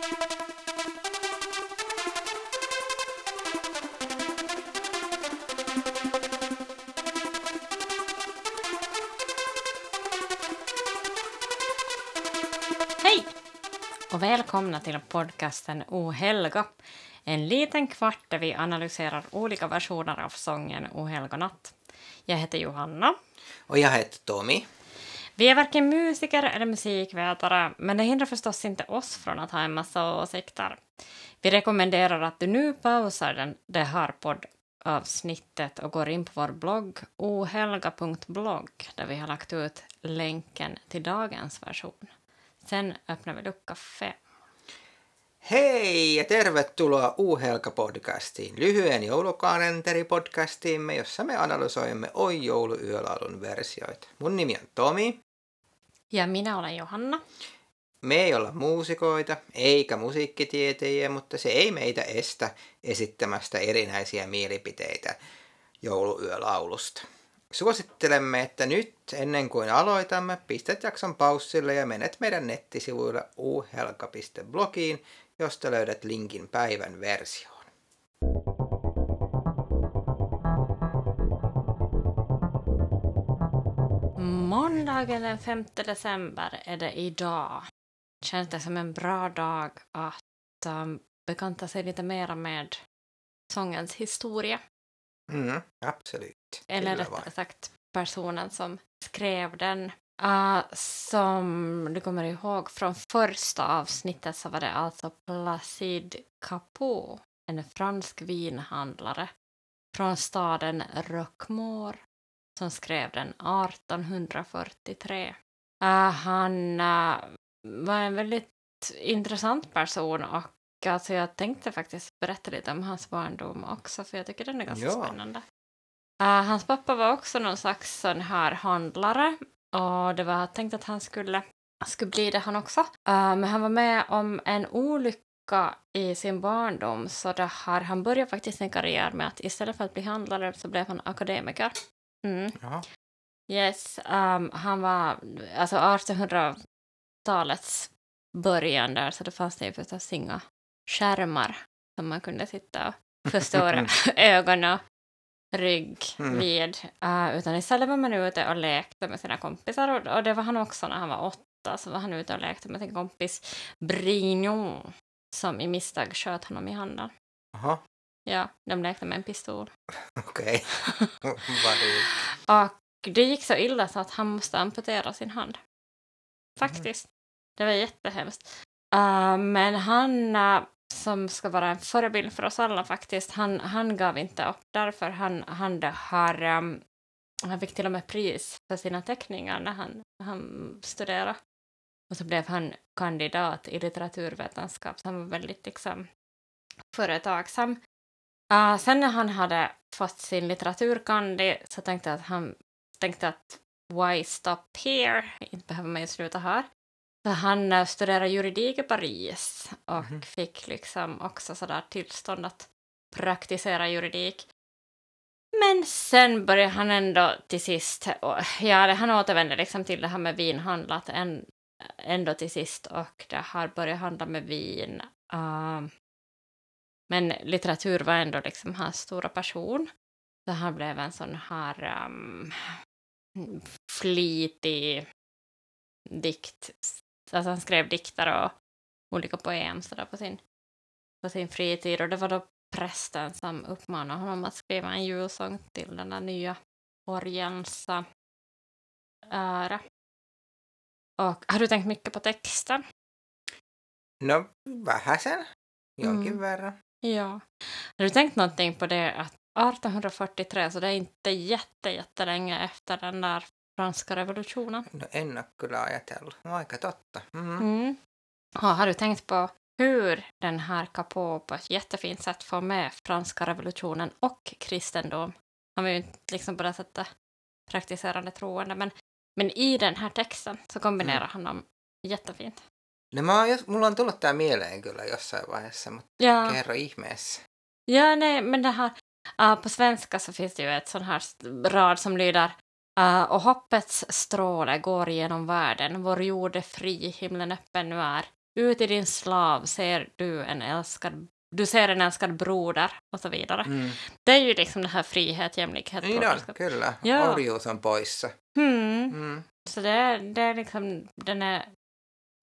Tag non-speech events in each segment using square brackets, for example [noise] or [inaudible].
Hej och välkomna till podcasten O helga. En liten kvart där vi analyserar olika versioner av sången O helga natt. Jag heter Johanna. Och jag heter Tommy. Vi är varken musiker eller musikvetare, men det hindrar förstås inte oss från att ha en massa åsikter. Vi rekommenderar att du nu pausar den, det här poddavsnittet och går in på vår blogg ohelga.blogg där vi har lagt ut länken till dagens version. Sen öppnar vi lucka fem. Hei ja tervetuloa Uuhelka-podcastiin, lyhyen joulukalenteripodcastiimme, jossa me analysoimme Oi jouluyölaulun versioita. Mun nimi on Tomi. Ja minä olen Johanna. Me ei olla muusikoita eikä musiikkitietäjiä, mutta se ei meitä estä esittämästä erinäisiä mielipiteitä jouluyölaulusta. Suosittelemme, että nyt ennen kuin aloitamme, pistät jakson paussille ja menet meidän nettisivuille uhelka.blogiin, josta löydät linkin päivän versioon. Måndagen den 5 december är det idag. Känns det som en bra dag att um, bekanta sig lite mera med sångens historia. Mm, absolut. Eller rättare sagt personen som skrev den. Uh, som du kommer ihåg från första avsnittet så var det alltså Placide Capot, en fransk vinhandlare från staden Roquemort som skrev den 1843. Uh, han uh, var en väldigt intressant person och alltså jag tänkte faktiskt berätta lite om hans barndom också för jag tycker den är ganska Ja. spännande. Uh, hans pappa var också någon slags sån här handlare och det var tänkt att han skulle, skulle bli det han också. Uh, men han var med om en olycka i sin barndom så där han började faktiskt en karriär med att istället för att bli handlare så blev han akademiker. Mm. Yes, um, han var alltså 1800-talets början där så det fanns det ju förstås inga skärmar som man kunde sitta och förstora [laughs] ögon och rygg Mm. vid. Uh, utan istället var man ute och lekte med sina kompisar och, och det var han också när han var åtta så var han ute och lekte med sin kompis Brignon som i misstag sköt honom i handen. Jaha, Ja, de lekte med en pistol. [laughs] okej. [laughs] Och det gick så illa så att han måste amputera sin hand. Faktiskt. Det var jättehemskt. Uh, men han, uh, som ska vara en förebild för oss alla faktiskt, han, han gav inte upp därför han, han, har, um, han fick till och med pris för sina teckningar när han, han studerade. Och så blev han kandidat i litteraturvetenskap, så han var väldigt liksom, företagsam. Uh, sen när han hade fått sin litteraturkandi så tänkte jag att han tänkte att why stop here? Inte behöver man ju sluta här. Så han uh, studerade juridik i Paris och Mhm. fick liksom också sådär tillstånd att praktisera juridik. Men sen började han ändå till sist, och, ja, han återvände liksom till det här med vinhandlat en, ändå till sist och det har börjat handla med vin. Uh, men litteratur var ändå liksom hans stora passion. Så han blev en sån här um, flitig dikt... Alltså han skrev dikter och olika poem så på, sin, på sin fritid. Och det var då prästen som uppmanade honom att skriva en julsång till den där nya orgelns ära. Och har du tänkt mycket på texten? No, vähäsen. Jonkin Mm. verran. Ja. Har du tänkt någonting på det att 1843, så det är inte jätte, jättelänge efter den där franska revolutionen. No en ole kyllä ajatellut. Aika totta. Mm. Mm. Ja, har du tänkt på hur den här Capot på ett jättefint sätt får med franska revolutionen och kristendom? Han var ju inte liksom på det sättet praktiserande troende, men, men i den här texten så kombinerar Mm. han dem jättefint. No mä oon, jos, mulla on tullut tää mieleen kyllä jossain vaiheessa, mutta Ja. kerro ihmeessä. Ja, nej, men det här, uh, på svenska så finns det ju ett sån här rad som lyder uh, och hoppets stråle går genom världen, vår jord är fri, himlen öppen nu är. ut i din slav ser du en älskad du ser en älskad broder och så vidare. Mm. Det är ju liksom det här frihet, jämlikhet, Niin on, kyllä. Joo. Orjuus on poissa. Mm. Mm. Så det är, det är liksom, den är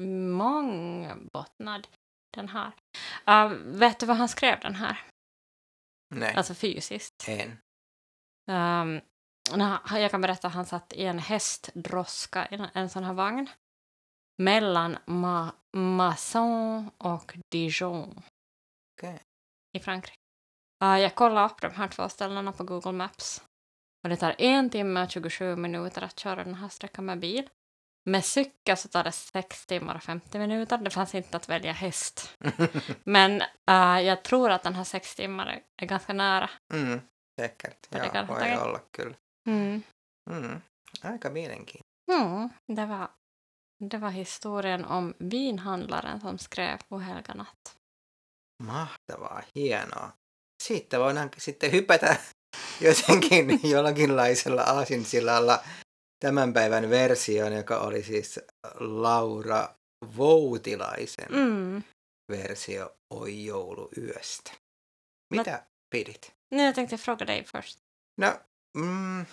mångbottnad, den här. Uh, vet du vad han skrev den här? Nej, Alltså fysiskt. en. Um, jag kan berätta att han satt i en hästdroska, i en, en sån här vagn, mellan Ma Masson och Dijon Okej. i Frankrike. Uh, jag kollade upp de här två ställena på Google Maps. Och det tar en timme och 27 minuter att köra den här sträckan med bil. Med cykel så tar det 6 timmar och 50 minuter. Det fanns inte att välja häst. [laughs] Men uh, jag tror att den här 6 timmar är, ganska nära. mm. Säkert. Ja, det voi säkert. olla kyllä. Mm. Mm. Aika mielenkiintoista. Mm, det, var, det var historien om vinhandlaren som skrev O helga natt. Mahtavaa, hienoa. Siitä voidaan sitten hypätä [laughs] jotenkin jollakinlaisella aasinsillalla tämän päivän versioon, joka oli siis Laura Voutilaisen Mm. versio Oi jouluyöstä. Mitä pidit? Nu jag tänkte fråga dig först. No, mm,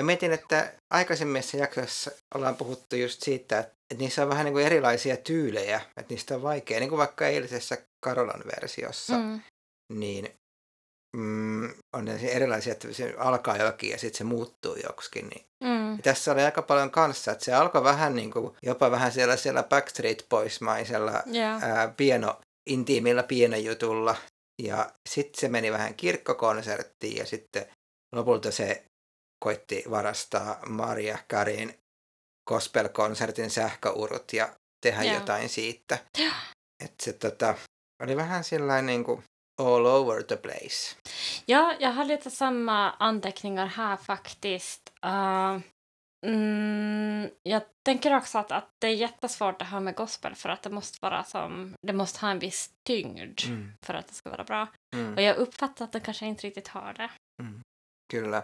mä mietin, että aikaisemmissa jaksoissa ollaan puhuttu just siitä, että, niissä on vähän niin kuin erilaisia tyylejä, että niistä on vaikea, niin kuin vaikka eilisessä Karolan versiossa, Mm. niin mm, on erilaisia, että se alkaa jokin ja sitten se muuttuu joksikin. Niin. Mm. Ja tässä oli aika paljon kanssa, että se alkoi vähän niin kuin, jopa vähän siellä, siellä Backstreet Boys-maisella Ja. ää, pieno, intiimillä pienojutulla. Ja sitten se meni vähän kirkkokonserttiin ja sitten lopulta se koitti varastaa Maria Karin gospel-konsertin sähköurut ja tehdä Joo. jotain siitä. Ja. Että se tota, oli vähän sellainen niin kuin all over the place. ja, jag har lite samma anteckningar här faktiskt. Uh, mm, jag tänker också att, att det är jättesvårt det här med gospel för att det måste vara som, det måste ha en viss tyngd Mm. för att det ska vara bra. Mm. Och jag uppfattar att det kanske inte riktigt har det. Kyllä.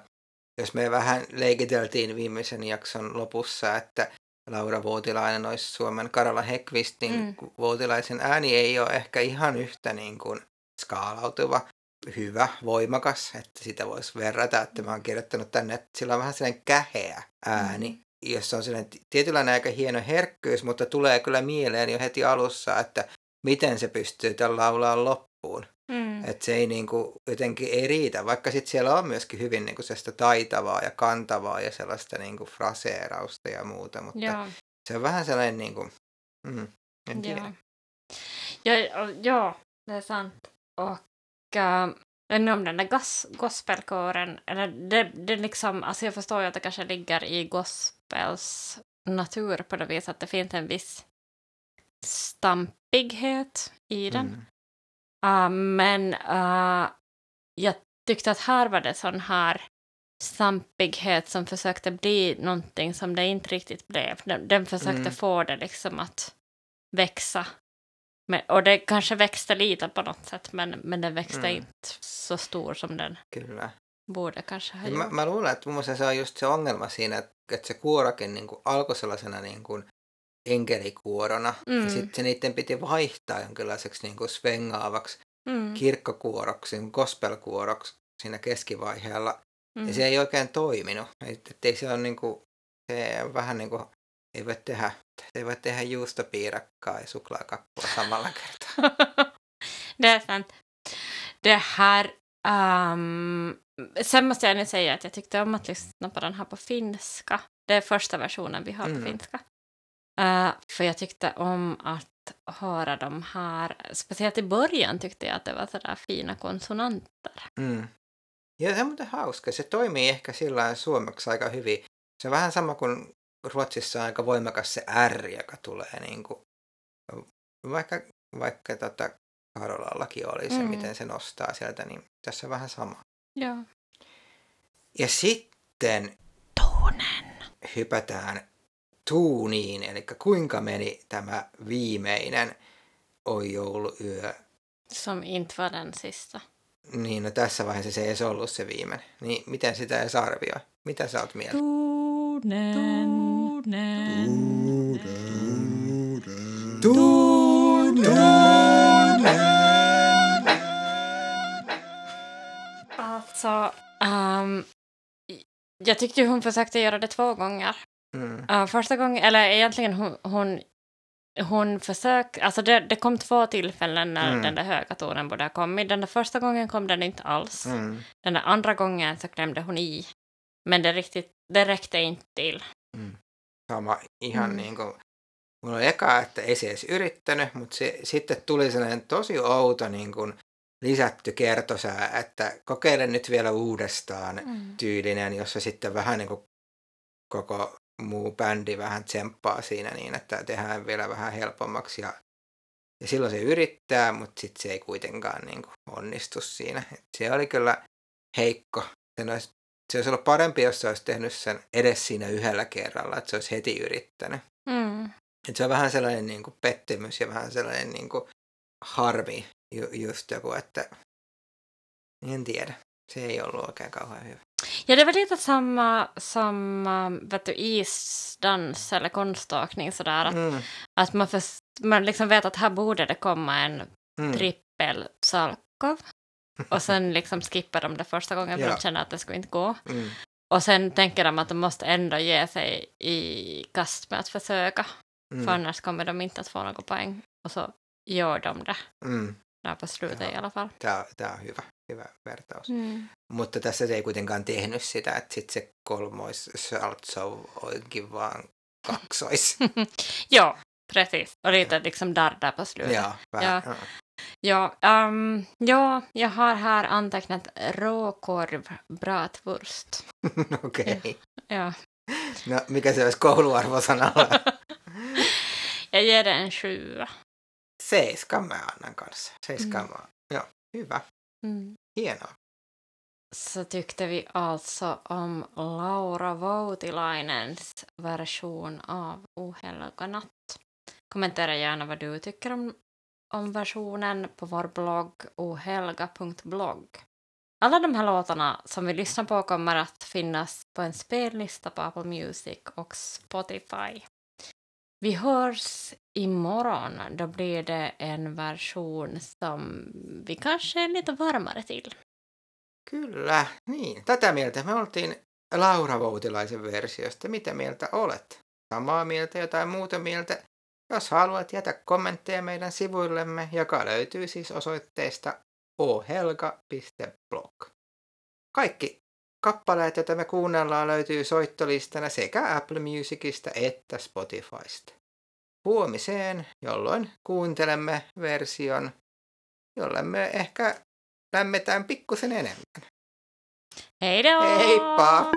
Jos me vähän leikiteltiin viimeisen jakson lopussa, että Laura Vuotilainen olisi Suomen Karala Hekvist, niin Mm. mm. Vuotilaisen ääni ei ole ehkä ihan yhtä niin kuin skaalautuva, hyvä, voimakas, että sitä voisi verrata, että mä oon kirjoittanut tänne, että sillä on vähän sellainen käheä ääni, Mm. jossa on sellainen tietynlainen aika hieno herkkyys, mutta tulee kyllä mieleen jo heti alussa, että miten se pystyy tämän laulaa loppuun. Mm. Että se ei niinku, jotenkin ei riitä, vaikka sitten siellä on myöskin hyvin niinku sellaista taitavaa ja kantavaa ja sellaista niinku fraseerausta ja muuta, mutta Ja. se on vähän sellainen niinku, mm, en tiedä. Ja. Ja, ja, det är sant. Och inte om den där gas, gospelkören, eller det, det liksom, alltså jag förstår ju att det kanske ligger i gospels natur på det viset att det finns en viss stampighet i den. Mm. Uh, men uh, jag tyckte att här var det sån här stampighet som försökte bli någonting som det inte riktigt blev. Den, den försökte Mm. få det liksom att växa. Men, och det kanske växte lite på något sätt, men, men den växte Mm. inte så stor som den Kyllä. borde kanske ha Ja mä, gjort. mä luulen, että mun mielestä se on just se ongelma siinä, että, että se kuorokin niinku alkoi sellaisena niinku enkelikuorona, Mm. ja sitten se niiden piti vaihtaa jonkinlaiseksi niinku svengaavaksi Mm, kirkkokuoroksi, niinku gospelkuoroksi siinä keskivaiheella. mm. Ja se ei oikein toiminut. Et, et ei se on niinku, se on vähän niinku, ei voi tehdä, ei voi tehdä juustopiirakkaa ja suklaakakkua samalla kertaa. [laughs] det är sant. Det här... ehm, sen måste jag nu säga att jag tyckte om att lyssna på den här på finska. Det är första versionen vi har på Mm. finska. Eh, för jag tyckte om att höra de här, speciellt i början tyckte jag att det var sådär fina konsonanter. Mm. Ja se on muuten hauska. Se toimii ehkä sillä suomeksi aika hyvin. Se on vähän sama kuin Ruotsissa on aika voimakas se R, joka tulee niinku, vaikka, vaikka tota, Karolallakin oli se, Mm. miten se nostaa sieltä, niin tässä on vähän sama. Ja. Ja sitten Tonen. hypätään tuuniin, eli kuinka meni tämä viimeinen Oi jouluyö. Som inte var den sista. Niin, no tässä vaiheessa se ei edes ollut se viimeinen. Niin miten sitä edes arvioi? Mitä sä oot mieltä? Tonen. Tonen. Alltså, um, jag tyckte hon försökte göra det två gånger. Mm. Uh, första gången, eller egentligen hon, hon, hon försökte, alltså det, det kom två tillfällen när Mm. den där höga tonen borde ha kommit. Den där första gången kom den inte alls. Mm. Den där andra gången så klämde hon i. Men det, riktigt, det räckte inte till. Sama ihan Mm. niin kuin, mulla oli eka, että ei se edes yrittänyt, mutta se, sitten tuli sellainen tosi outo niin kuin, lisätty kertosää, että kokeile nyt vielä uudestaan Mm. tyylinen, jossa sitten vähän niin kuin koko muu bändi vähän tsemppaa siinä niin, että tehdään vielä vähän helpommaksi ja, ja silloin se yrittää, mutta sitten se ei kuitenkaan niin kuin onnistu siinä. Et se oli kyllä heikko. Sen olisi, se olisi ollut parempi, jos se olisi tehnyt sen edes siinä yhdellä kerralla, että se olisi heti yrittänyt. Mm. Et se on vähän sellainen niin kuin pettymys ja vähän sellainen niin kuin harmi ju, just joku, että en tiedä. Se ei ollut oikein kauhean hyvä. Ja, det var lite samma um, vet du, isdans eller konståkning sådär. Att, Mm, att man, först, man liksom vet att här borde det komma en mm, trippel Salkov. Och sen liksom skippar de det första gången för Ja. de känner att det skulle inte gå. mm, Och sen tänker de att de måste ändå ge sig i kast med att försöka. För mm, annars kommer de inte att få några poäng. Och så gör de det mm. där på slutet Ja. i alla fall. Tämä, tämä on hyvä, hyvä vertaus. Mm. Mutta tässä se ei kuitenkaan tehnyt sitä, että sitten se kolmois Saltsov onkin vaan kaksois. [laughs] ja, precis. Och lite liksom darr där på slutet. ja, ja. Ja, ehm, ja, jag har här antecknat råkorv bratwurst. [laughs] Okei. Ja. No, mikä se olisi kouluarvosanalla? [laughs] Jag ger det en sjua. Seiska mä annan kanssa. Seiska Mm. Joo, hyvä. Mm. Hienoa. Så tyckte vi alltså om Laura Voutilainens version av Ohelga natt. Kommentera gärna vad du tycker om, om versionen på vår blogg ohelga.blogg. Alla de här låtarna som vi lyssnar på kommer att finnas på en spellista på Apple Music och Spotify. Vi hörs imorgon. Då blir det en version som vi kanske är lite varmare till. Kyllä, niin. Tätä mieltä me oltiin Laura Voutilaisen versiosta. Mitä mieltä olet? Samaa mieltä, jotain muuta mieltä? Jos haluat, jätä kommentteja meidän sivuillemme, joka löytyy siis osoitteesta ohelga.blog. Kaikki kappaleet, joita me kuunnellaan, löytyy soittolistana sekä Apple Musicista että Spotifysta. Huomiseen, jolloin kuuntelemme version, jolle me ehkä lämmetään pikkusen enemmän. Då! Heippa!